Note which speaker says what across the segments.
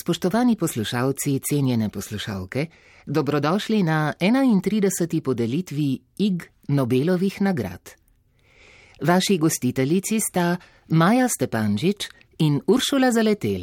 Speaker 1: Spoštovani poslušalci, cenjene poslušalke, dobrodošli na 31. podelitvi IG Nobelovih nagrad. Vaši gostiteljici sta Maja Stepančič in Uršula Zaletel.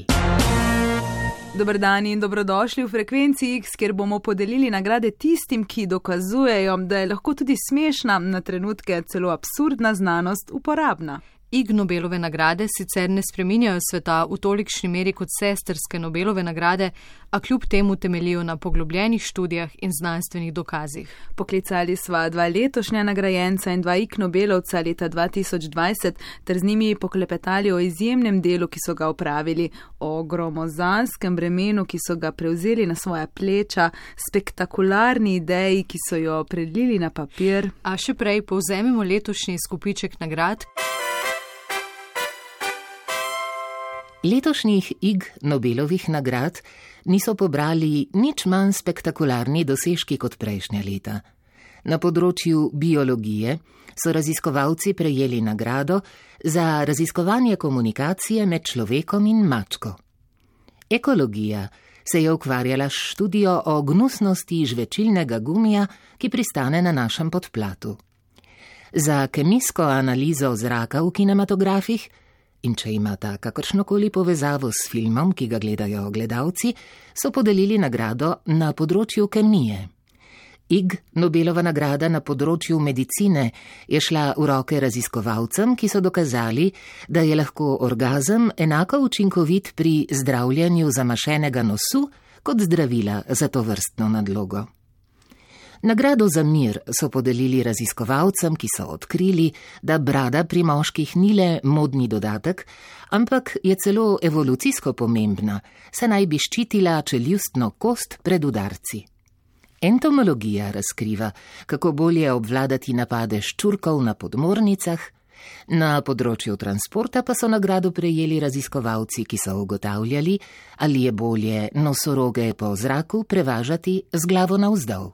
Speaker 2: Dobr dan in dobrodošli v frekvenci X, kjer bomo podelili nagrade tistim, ki dokazujejo, da je lahko tudi smešna, na trenutke celo absurdna znanost uporabna.
Speaker 3: Ig Nobelove nagrade sicer ne spreminjajo sveta v tolikšni meri kot sestrske Nobelove nagrade, a kljub temu temelijo na poglobljenih študijah in znanstvenih dokazih.
Speaker 2: Poklicali sva dva letošnja nagrajenca in dva Ig Nobelovca leta 2020 ter z njimi poklepetali o izjemnem delu, ki so ga upravili, o gromozanskem bremenu, ki so ga prevzeli na svoja pleča, spektakularni ideji, ki so jo prelili na papir.
Speaker 3: A še prej povzemimo letošnji skupiček nagrad.
Speaker 1: Letošnjih IG Nobelovih nagrad niso pobrali nič manj spektakularni dosežki kot prejšnja leta. Na področju biologije so raziskovalci prejeli nagrado za raziskovanje komunikacije med človekom in mačko. Ekologija se je ukvarjala s študijo o gnusnosti žvečilnega gumija, ki pristane na našem podplatu. Za kemijsko analizo zraka v kinematografih In če imata kakršnokoli povezavo s filmom, ki ga gledajo gledalci, so podelili nagrado na področju kemije. Ig Nobelova nagrada na področju medicine je šla v roke raziskovalcem, ki so dokazali, da je lahko orgazem enako učinkovit pri zdravljanju zamašenega nosu kot zdravila za to vrstno nadlogo. Nagrado za mir so podelili raziskovalcem, ki so odkrili, da brada pri moških ni le modni dodatek, ampak je celo evolucijsko pomembna, se naj bi ščitila čeljustno kost pred udarci. Entomologija razkriva, kako bolje obvladati napade ščurkov na podmornicah, na področju transporta pa so nagrado prejeli raziskovalci, ki so ugotavljali, ali je bolje nosoroge po zraku prevažati z glavo navzdol.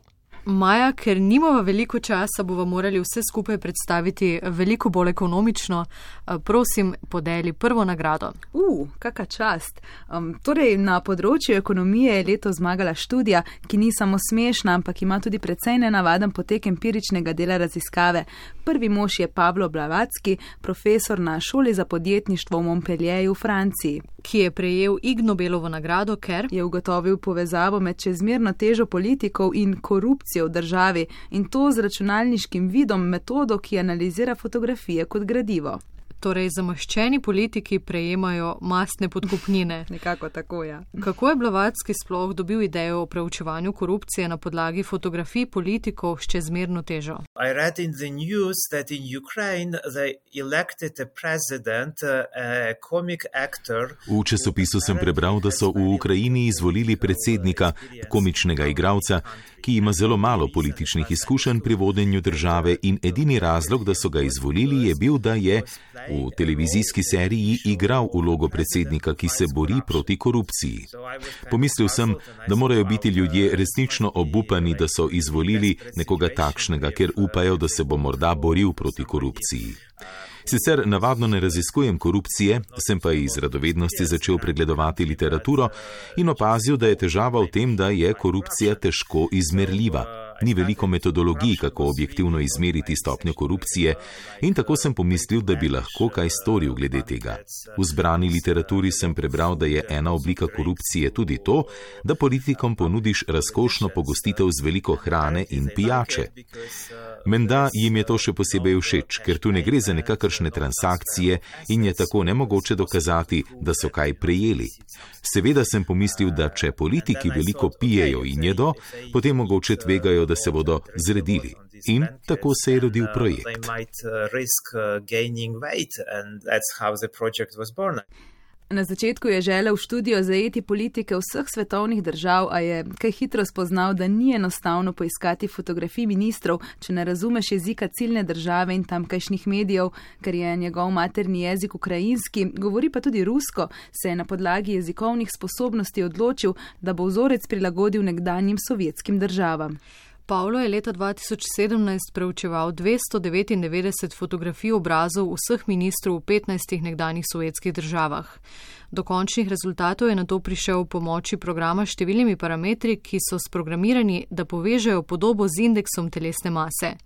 Speaker 3: Maja, ker nimamo veliko časa, bomo morali vse skupaj predstaviti veliko bolj ekonomično. Eh, prosim, podeli prvo nagrado.
Speaker 2: Uf, uh, kakšna čast. Um, torej, na področju ekonomije je leto zmagala študija, ki ni samo smešna, ampak ima tudi precej nenavaden potek empiričnega dela raziskave. Prvi mož je Pablo Blavacki, profesor na šoli za podjetništvo v Montpellieru v Franciji
Speaker 3: ki je prejel Ig Nobelovo nagrado, ker
Speaker 2: je ugotovil povezavo med čezmerno težo politikov in korupcijo v državi in to z računalniškim vidom metodo, ki analizira fotografije kot gradivo
Speaker 3: torej zamaščeni politiki prejemajo masne podkupnine.
Speaker 2: Nekako tako, ja.
Speaker 3: Kako je Blavatski sploh dobil idejo o preučevanju korupcije na podlagi fotografij politikov s čezmerno težo?
Speaker 4: V časopisu sem prebral, da so v Ukrajini izvolili predsednika, komičnega igralca, ki ima zelo malo političnih izkušenj pri vodenju države in edini razlog, da so ga izvolili, je bil, da je v televizijski seriji igral vlogo predsednika, ki se bori proti korupciji. Pomislil sem, da morajo biti ljudje resnično obupani, da so izvolili nekoga takšnega, ker upajo, da se bo morda boril proti korupciji. Sicer navadno ne raziskujem korupcije, sem pa iz radovednosti začel pregledovati literaturo in opazil, da je težava v tem, da je korupcija težko izmerljiva. Ni veliko metodologij, kako objektivno izmeriti stopnjo korupcije, in tako sem pomislil, da bi lahko kaj storil glede tega. V zbrani literaturi sem prebral, da je ena oblika korupcije tudi to, da politikom ponudiš razkošno pogostitev z veliko hrane in pijače. Menda jim je to še posebej všeč, ker tu ne gre za nekakršne transakcije in je tako nemogoče dokazati, da so kaj prejeli. Seveda sem pomislil, da če politiki veliko pijejo in jedo, potem mogoče tvegajo, da se bodo zredili. In tako se je rodil projekt.
Speaker 2: Na začetku je želel v študijo zajeti politike vseh svetovnih držav, a je kaj hitro spoznal, da ni enostavno poiskati fotografij ministrov, če ne razumeš jezika ciljne države in tamkajšnjih medijev, ker je njegov materni jezik ukrajinski, govori pa tudi rusko, se je na podlagi jezikovnih sposobnosti odločil, da bo vzorec prilagodil nekdanjim sovjetskim državam.
Speaker 3: Pavlo je leta 2017 preučeval 299 fotografij obrazov vseh ministrov v 15 nekdanjih sovjetskih državah. Do končnih rezultatov je na to prišel v pomoči programa s številnimi parametri, ki so sprogramirani, da povežejo podobo z indeksom telesne mase.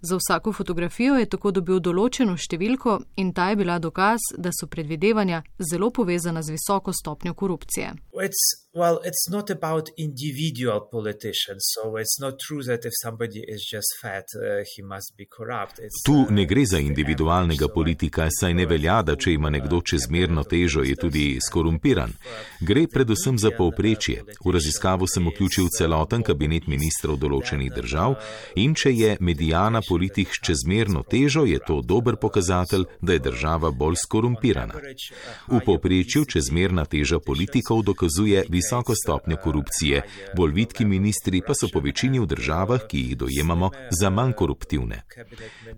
Speaker 3: Za vsako fotografijo je tako dobil določeno številko in ta je bila dokaz, da so predvidevanja zelo povezana z visoko stopnjo korupcije.
Speaker 5: It's, well, it's not about individual politicians, so it's not true that if somebody is just fat, uh, he must be corrupt. It's,
Speaker 4: tu
Speaker 5: uh,
Speaker 4: ne gre za individualnega politika, saj ne velja, da če ima nekdo čezmerno težo, je tudi skorumpiran. Gre predvsem za povprečje. V raziskavo sem vključil celoten kabinet ministrov določenih držav in če je medijana politik s čezmerno težo, je to dober pokazatelj, da je država bolj skorumpirana. V povprečju čezmerna teža politikov dokazuje visoko stopnjo korupcije, bolj vitki ministri pa so po večini v državah, ki jih dojemamo, za manj koruptivne.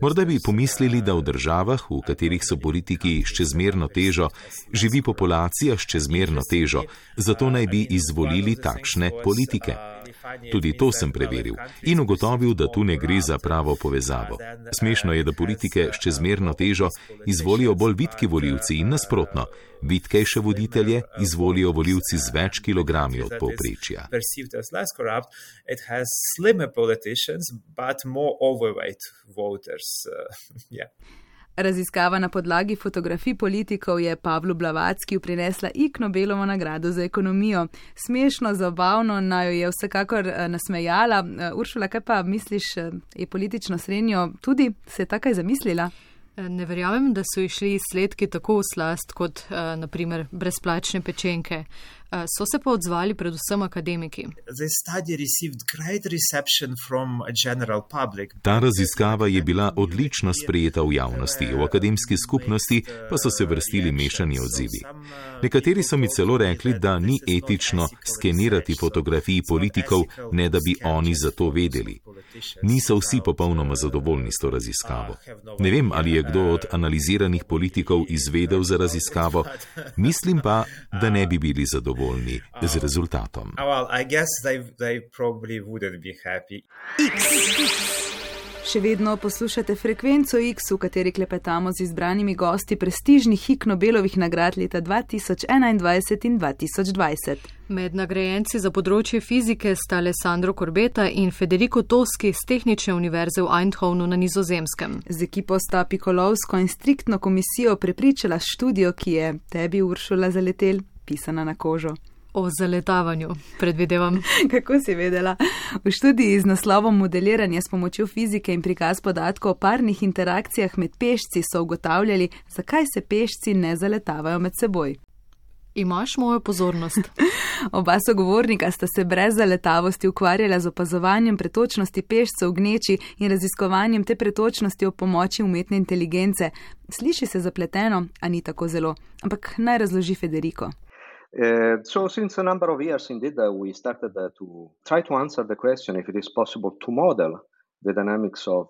Speaker 4: Morda bi pomislili, da v državah, v katerih so politiki s čezmerno težo, živi populacija s čezmerno težo, zato naj bi izvolili takšne politike. Tudi to sem preveril in ugotovil, da tu ne gre za pravo povezavo. Smešno je, da politike s čezmerno težo izvolijo bolj vitki voljivci in nasprotno. Vitkejše voditelje izvolijo voljivci z več kilogrami od povprečja.
Speaker 2: Raziskava na podlagi fotografij politikov je Pavlu Blavacki prinesla ik Nobelovo nagrado za ekonomijo. Smešno, zabavno, naj jo je vsekakor eh, nasmejala. Eh, Uršula, kaj pa misliš, eh, je politično srednjo tudi se takaj zamislila?
Speaker 3: Ne verjamem, da so išli izsledki tako v slast kot naprimer brezplačne pečenke. So se pa odzvali predvsem akademiki.
Speaker 4: Ta raziskava je bila odlično sprejeta v javnosti, v akademski skupnosti pa so se vrstili mešani odzivi. Nekateri so mi celo rekli, da ni etično skenirati fotografij politikov, ne da bi oni za to vedeli. Niso vsi popolnoma zadovoljni s to raziskavo. Ne vem, ali je kdo od analiziranih politikov izvedel za raziskavo, mislim pa, da ne bi bili zadovoljni zadovoljni z rezultatom.
Speaker 2: Še vedno poslušate frekvenco X, v kateri klepetamo z izbranimi gosti prestižnih Hik Nobelovih nagrad leta 2021 in 2020.
Speaker 3: Med nagrajenci za področje fizike sta Alessandro Corbeta in Federico Toski z Tehnične univerze v Eindhovenu na nizozemskem.
Speaker 2: Z ekipo sta Pikolovsko in striktno komisijo prepričala študijo, ki je tebi uršula zaletel pisana na kožo.
Speaker 3: O zaletavanju, predvidevam.
Speaker 2: Kako si vedela? V študiji z naslovom Modeliranje s pomočjo fizike in prikaz podatkov o parnih interakcijah med pešci so ugotavljali, zakaj se pešci ne zaletavajo med seboj.
Speaker 3: Imaš mojo pozornost.
Speaker 2: Oba sogovornika sta se brez zaletavosti ukvarjala z opazovanjem pretočnosti pešcev v gneči in raziskovanjem te pretočnosti ob pomoči umetne inteligence. Sliši se zapleteno, a ni tako zelo. Ampak naj razloži Federico.
Speaker 6: Uh, so since a number of years, indeed, uh, we started uh, to try to answer the question if it is possible to model the dynamics of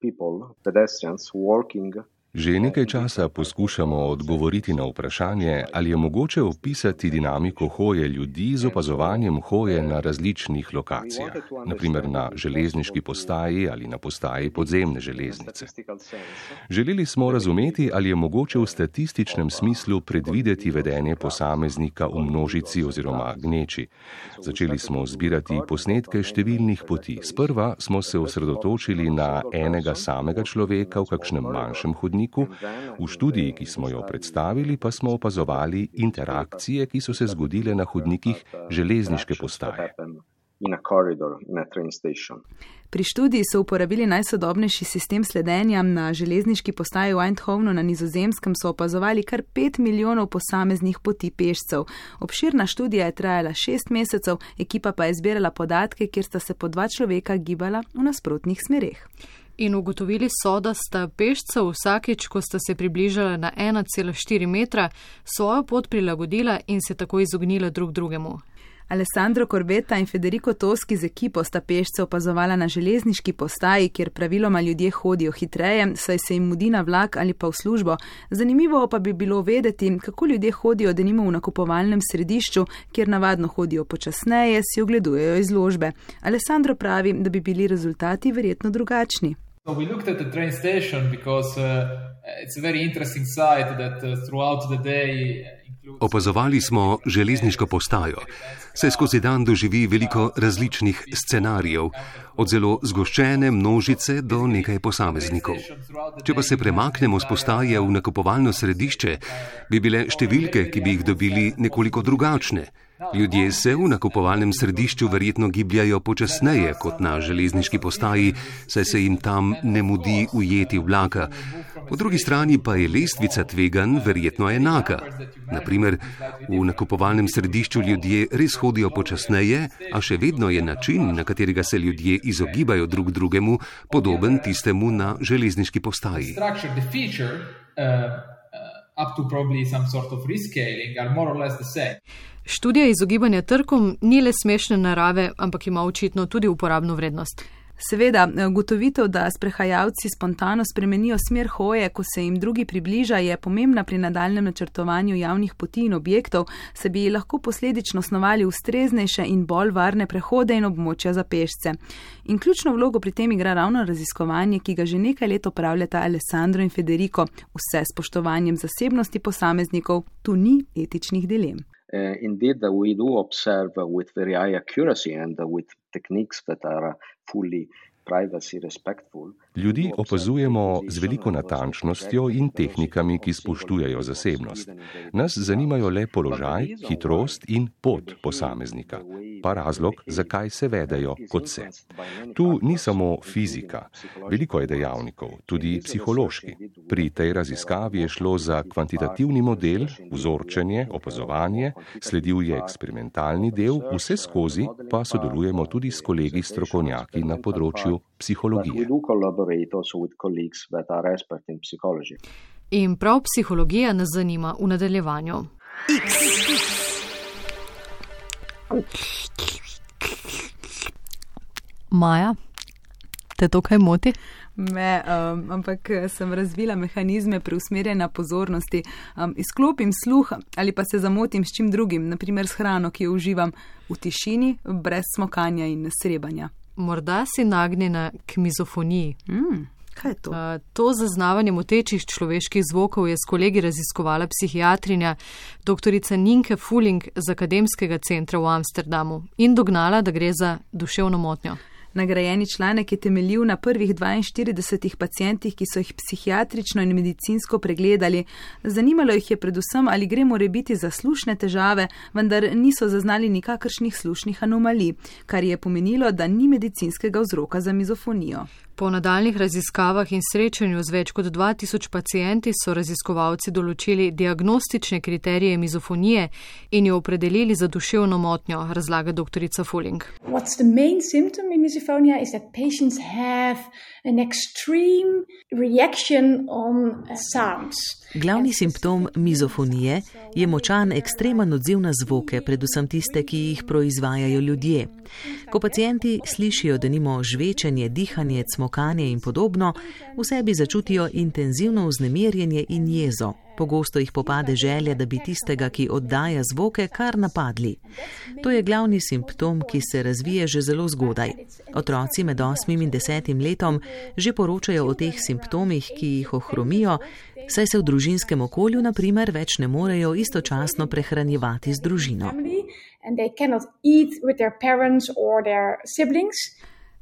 Speaker 6: people, pedestrians, working
Speaker 7: Že nekaj časa poskušamo odgovoriti na vprašanje, ali je mogoče opisati dinamiko hoje ljudi z opazovanjem hoje na različnih lokacijah, naprimer na železniški postaji ali na postaji podzemne železnice. Želeli smo razumeti, ali je mogoče v statističnem smislu predvideti vedenje posameznika v množici oziroma gneči. Začeli smo zbirati posnetke številnih poti. Sprva smo se osredotočili na enega samega človeka v kakšnem manjšem hodniku, hodniku, v študiji, ki smo jo predstavili, pa smo opazovali interakcije, ki so se zgodile na hodnikih železniške postaje.
Speaker 2: Pri študiji so uporabili najsodobnejši sistem sledenja na železniški postaji v Eindhovenu na nizozemskem, so opazovali kar 5 milijonov posameznih poti pešcev. Obširna študija je trajala 6 mesecev, ekipa pa je zbirala podatke, kjer sta se po dva človeka gibala v nasprotnih smereh
Speaker 3: in ugotovili so, da sta pešca vsakeč, ko sta se približala na 1,4 metra, svojo pot prilagodila in se tako izognila drug drugemu.
Speaker 2: Alessandro Corbetta in Federico Toski z ekipo sta pešce opazovala na železniški postaji, kjer praviloma ljudje hodijo hitreje, saj se jim mudi na vlak ali pa v službo. Zanimivo pa bi bilo vedeti, kako ljudje hodijo denimo v nakupovalnem središču, kjer navadno hodijo počasneje, si ogledujejo izložbe. Alessandro pravi, da bi bili rezultati verjetno drugačni. So we looked at the train station because uh, it's a very interesting
Speaker 8: site that uh, throughout the day Opazovali smo železniško postajo. Se skozi dan doživi veliko različnih scenarijev, od zelo zgoščene množice do nekaj posameznikov. Če pa se premaknemo z postaje v nakupovalno središče, bi bile številke, ki bi jih dobili, nekoliko drugačne. Ljudje se v nakupovalnem središču verjetno gibljajo počasneje kot na železniški postaji, saj se jim tam ne mudi ujeti vlaka. Po drugi strani pa je lestvica tvegan verjetno enaka. Naprimer, v nakupovalnem središču ljudje res hodijo počasneje, a še vedno je način, na katerega se ljudje izogibajo drug drugemu, podoben tistemu na železniški postaji. The same.
Speaker 3: Študija izogibanja trkom ni le smešne narave, ampak ima očitno tudi uporabno vrednost.
Speaker 2: Seveda, gotovitev, da sprehajalci spontano spremenijo smer hoje, ko se jim drugi približa, je pomembna pri nadaljem načrtovanju javnih poti in objektov, se bi lahko posledično osnovali ustreznejše in bolj varne prehode in območja za pešce. In ključno vlogo pri tem igra ravno raziskovanje, ki ga že nekaj let opravljata Alessandro in Federico, vse spoštovanjem zasebnosti posameznikov, tu ni etičnih dilem.
Speaker 6: Uh, indeed we do observe uh, with very high accuracy and uh, with techniques that are fully privacy respectful
Speaker 7: Ljudi opazujemo z veliko natančnostjo in tehnikami, ki spoštujejo zasebnost. Nas zanimajo le položaj, hitrost in pot posameznika, pa razlog, zakaj se vedajo kot se. Tu ni samo fizika, veliko je dejavnikov, tudi psihološki. Pri tej raziskavi je šlo za kvantitativni model, vzorčenje, opazovanje, sledil je eksperimentalni del, vse skozi pa sodelujemo tudi s kolegi strokovnjaki na področju psihologije collaborate also with colleagues that are expert in psychology.
Speaker 3: In prav psihologija nas zanima v nadaljevanju. Maja, te to kaj moti?
Speaker 2: Me, um, ampak eh, sem razvila mehanizme preusmerjanja pozornosti. Um, izklopim sluh ali pa se zamotim s čim drugim, naprimer s hrano, ki jo uživam v tišini, brez smokanja in srebanja
Speaker 3: morda si nagnjena k mizofoniji.
Speaker 2: Mm. Kaj je to? Uh,
Speaker 3: to zaznavanje motečih človeških zvokov je s kolegi raziskovala psihiatrinja dr. Ninke Fuling z Akademskega centra v Amsterdamu in dognala, da gre za duševno motnjo.
Speaker 2: Nagrajeni članek je temeljil na prvih 42 pacijentih, ki so jih psihiatrično in medicinsko pregledali. Zanimalo jih je predvsem, ali gre more biti za slušne težave, vendar niso zaznali nikakršnih slušnih anomalij, kar je pomenilo, da ni medicinskega vzroka za mizofonijo.
Speaker 3: Po nadaljnih raziskavah in srečanju z več kot 2000 pacijenti so raziskovalci določili diagnostične kriterije mizofonije in jo opredelili za duševno motnjo, razlaga dr. Fuling.
Speaker 9: Glavni simptom mizofonije je močan ekstremen odziv na zvoke, predvsem tiste, ki jih proizvajajo ljudje. Ko pacijenti slišijo, da nimo žvečenje, dihanje, cmokanje in podobno, v sebi začutijo intenzivno vznemirjenje in jezo. Pogosto jih popade želja, da bi tistega, ki oddaja zvoke, kar napadli. To je glavni simptom, ki se razvije že zelo zgodaj. Otroci med 8 in 10 letom že poročajo o teh simptomih, ki jih ohromijo, saj se v družinskem okolju, na primer, več ne morejo istočasno prehranjevati z družino.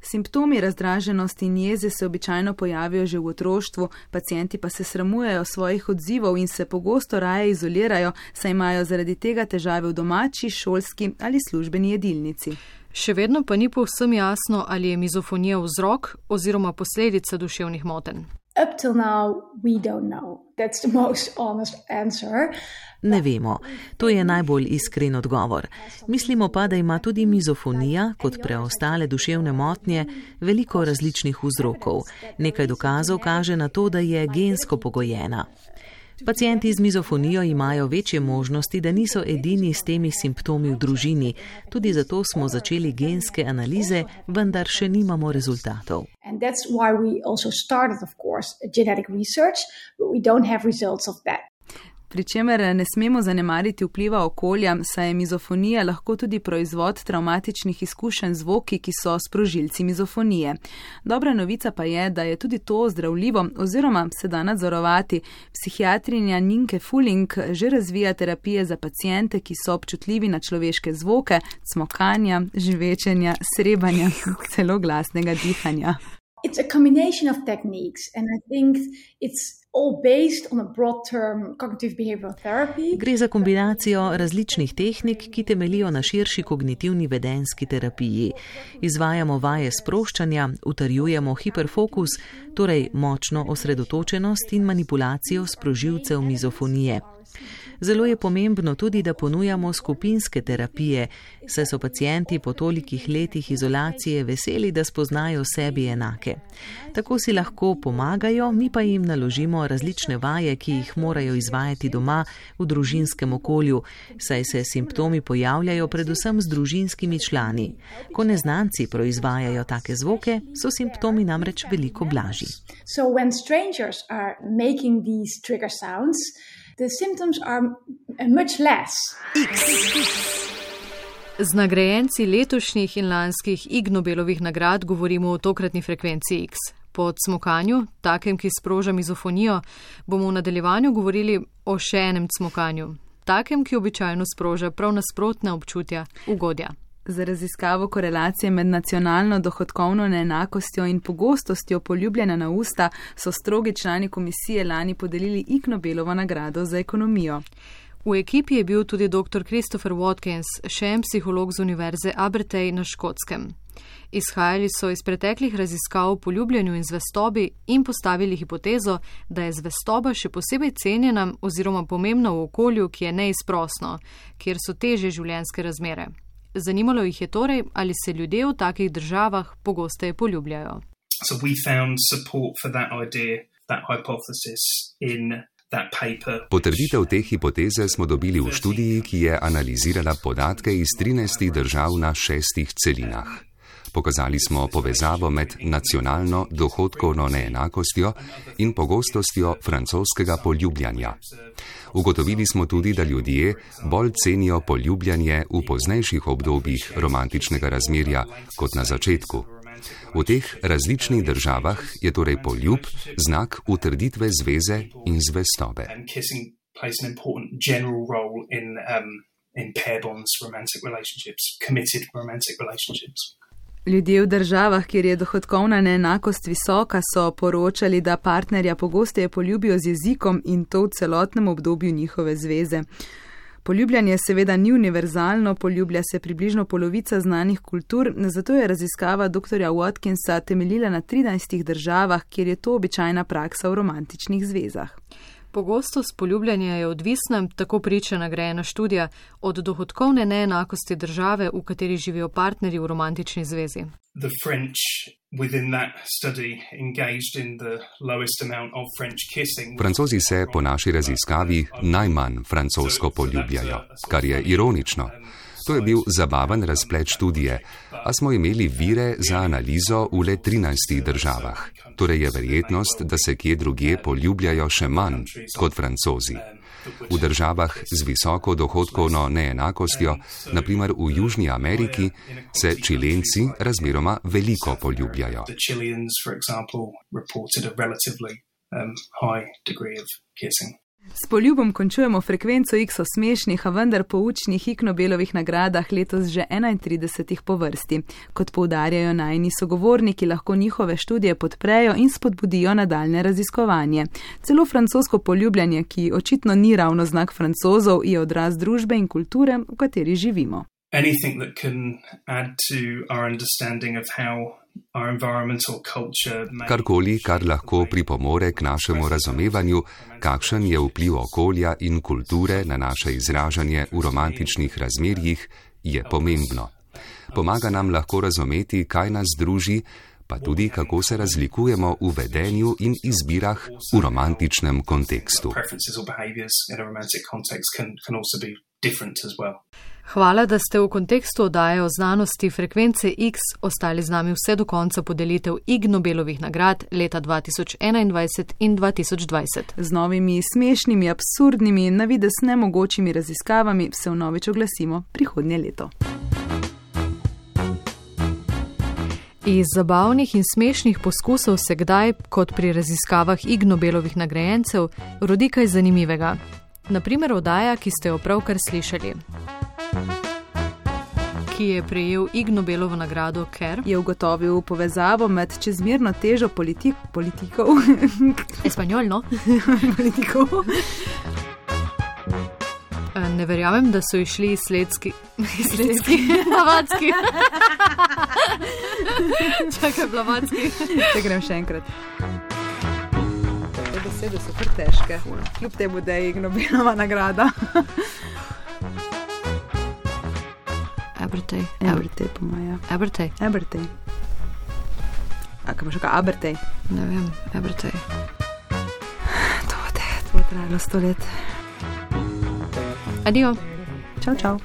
Speaker 2: Simptomi razdraženosti in jeze se običajno pojavijo že v otroštvu, pacijenti pa se sramujejo svojih odzivov in se pogosto raje izolirajo, saj imajo zaradi tega težave v domači, šolski ali službeni jedilnici.
Speaker 3: Še vedno pa ni povsem jasno, ali je mizofonija vzrok oziroma posledica duševnih motenj up till now, we don't know. That's the most honest answer.
Speaker 9: Ne vemo. To je najbolj iskren odgovor. Mislimo pa, da ima tudi mizofonija, kot preostale duševne motnje, veliko različnih vzrokov. Nekaj dokazov kaže na to, da je gensko pogojena. Pacijenti z mizofonijo imajo večje možnosti, da niso edini s temi simptomi v družini. Tudi zato smo začeli genske analize, vendar še nimamo rezultatov. That.
Speaker 2: Pričemer ne smemo zanemariti vpliva okolja, saj je mizofonija lahko tudi proizvod travmatičnih izkušenj zvoki, ki so sprožilci mizofonije. Dobra novica pa je, da je tudi to zdravljivo oziroma se da nadzorovati. Psihiatrinja Ninke Fuling že razvija terapije za pacijente, ki so občutljivi na človeške zvoke, smokanja, živečenja, srebanja, celo glasnega dihanja.
Speaker 9: It's a combination of techniques, and I think it's. Gre za kombinacijo različnih tehnik, ki temelijo na širši kognitivni vedenski terapiji. Izvajamo vaje sproščanja, utrjujemo hiperfokus, torej močno osredotočenost in manipulacijo sprožilcev mizofonije. Zelo je pomembno tudi, da ponujamo skupinske terapije, saj so pacijenti po tolikih letih izolacije veseli, da spoznajo sebi enake. Tako si lahko pomagajo, mi pa jim naložimo različne vaje, ki jih morajo izvajati doma v družinskem okolju, saj se simptomi pojavljajo predvsem z družinskimi člani. Ko neznanci proizvajajo take zvoke, so simptomi namreč veliko blažji. So when strangers are making these trigger sounds, the symptoms are much less. Z nagrajenci letošnjih in lanskih Ig Nobelovih nagrad govorimo o tokratni frekvenci X. Po cmokanju, takem, ki sproža mizofonijo, bomo v nadaljevanju govorili o še enem cmokanju, takem, ki običajno sproža prav nasprotna občutja, ugodja. Za raziskavo korelacije med nacionalno dohodkovno neenakostjo in pogostostjo poljubljena na usta so strogi člani komisije lani podelili Ig Nobelovo nagrado za ekonomijo. V ekipi je bil tudi dr. Christopher Watkins, še en psiholog z Univerze Abertej na Škotskem. Izhajali so iz preteklih raziskav o poljubljanju in zvestobi in postavili hipotezo, da je zvestoba še posebej cenjena oziroma pomembna v okolju, ki je neizprosno, kjer so teže življenjske razmere. Zanimalo jih je torej, ali se ljudje v takih državah pogosteje poljubljajo.
Speaker 10: Potrditev te hipoteze smo dobili v študiji, ki je analizirala podatke iz 13 držav na šestih celinah. Pokazali smo povezavo med nacionalno dohodkovno neenakostjo in pogostostjo francoskega poljubljanja. Ugotovili smo tudi, da ljudje bolj cenijo poljubljanje v poznejših obdobjih romantičnega razmerja kot na začetku. V teh različnih državah je torej poljub znak utrditve zveze in zvestobe. In pair bonds, romantic relationships, committed romantic relationships.
Speaker 2: Ljudje v državah, kjer je dohodkovna neenakost visoka, so poročali, da partnerja pogosteje poljubijo z jezikom in to v celotnem obdobju njihove zveze. Poljubljanje seveda ni univerzalno, poljublja se približno polovica znanih kultur, zato je raziskava dr. Watkinsa temeljila na 13 državah, kjer je to običajna praksa v romantičnih zvezah.
Speaker 3: Pogostost poljubljanja je odvisna, tako priča nagrajena študija, od dohodkovne neenakosti države, v kateri živijo partnerji v romantični zvezi.
Speaker 10: Francozi se po naši raziskavi najmanj francosko poljubljajo, kar je ironično. To je bil zabaven razplet študije, a smo imeli vire za analizo v le 13 državah. Torej je verjetnost, da se kje drugje poljubljajo še manj kot francozi. V državah z visoko dohodkovno neenakostjo, naprimer v Južni Ameriki, se čilenci razmeroma veliko poljubljajo. Um, high degree of kissing.
Speaker 2: S poljubom končujemo frekvenco X o smešnih, a vendar poučnih Iknobelovih nagradah letos že 31 po vrsti. Kot poudarjajo najni sogovorniki, lahko njihove študije podprejo in spodbudijo nadaljne raziskovanje. Celo francosko poljubljanje, ki očitno ni ravno znak francozov, je odraz družbe in kulture, v kateri živimo. Anything that can add to our understanding of how
Speaker 10: Karkoli, kar lahko pripomore k našemu razumevanju, kakšen je vpliv okolja in kulture na naše izražanje v romantičnih razmerjih, je pomembno. Pomaga nam lahko razumeti, kaj nas druži, pa tudi kako se razlikujemo v vedenju in izbirah v romantičnem kontekstu.
Speaker 3: Hvala, da ste v kontekstu oddaje o znanosti frekvence X ostali z nami vse do konca podelitev Ig Nobelovih nagrad leta 2021 in 2020.
Speaker 2: Z novimi smešnim, absurdnimi in navides nemogočimi raziskavami se v novič oglasimo prihodnje leto.
Speaker 3: Iz zabavnih in smešnih poskusov se kdaj, kot pri raziskavah Ig Nobelovih nagrajencev, rodi kaj zanimivega. Naprimer, oddaja, ki ste jo pravkar slišali ki je prejel Ig Nobelovo nagrado, ker
Speaker 2: je ugotovil povezavo med čezmerno težo politik politikov.
Speaker 3: Espanjolno.
Speaker 2: politikov.
Speaker 3: Eh, ne verjamem, da so išli sledski, sledski, blavatski. Čakaj, blavatski.
Speaker 2: Če grem še enkrat. Te besede so kar težke. Kljub temu, da je Ignobelova nagrada.
Speaker 3: Abertej.
Speaker 2: Abertej, po mojem.
Speaker 3: Abertej.
Speaker 2: Abertej. A kaj imaš, kaj Abertej?
Speaker 3: Ne vem, Abertej.
Speaker 2: To je, to je trajalo sto let.
Speaker 3: Adijo.
Speaker 2: Čau, čau.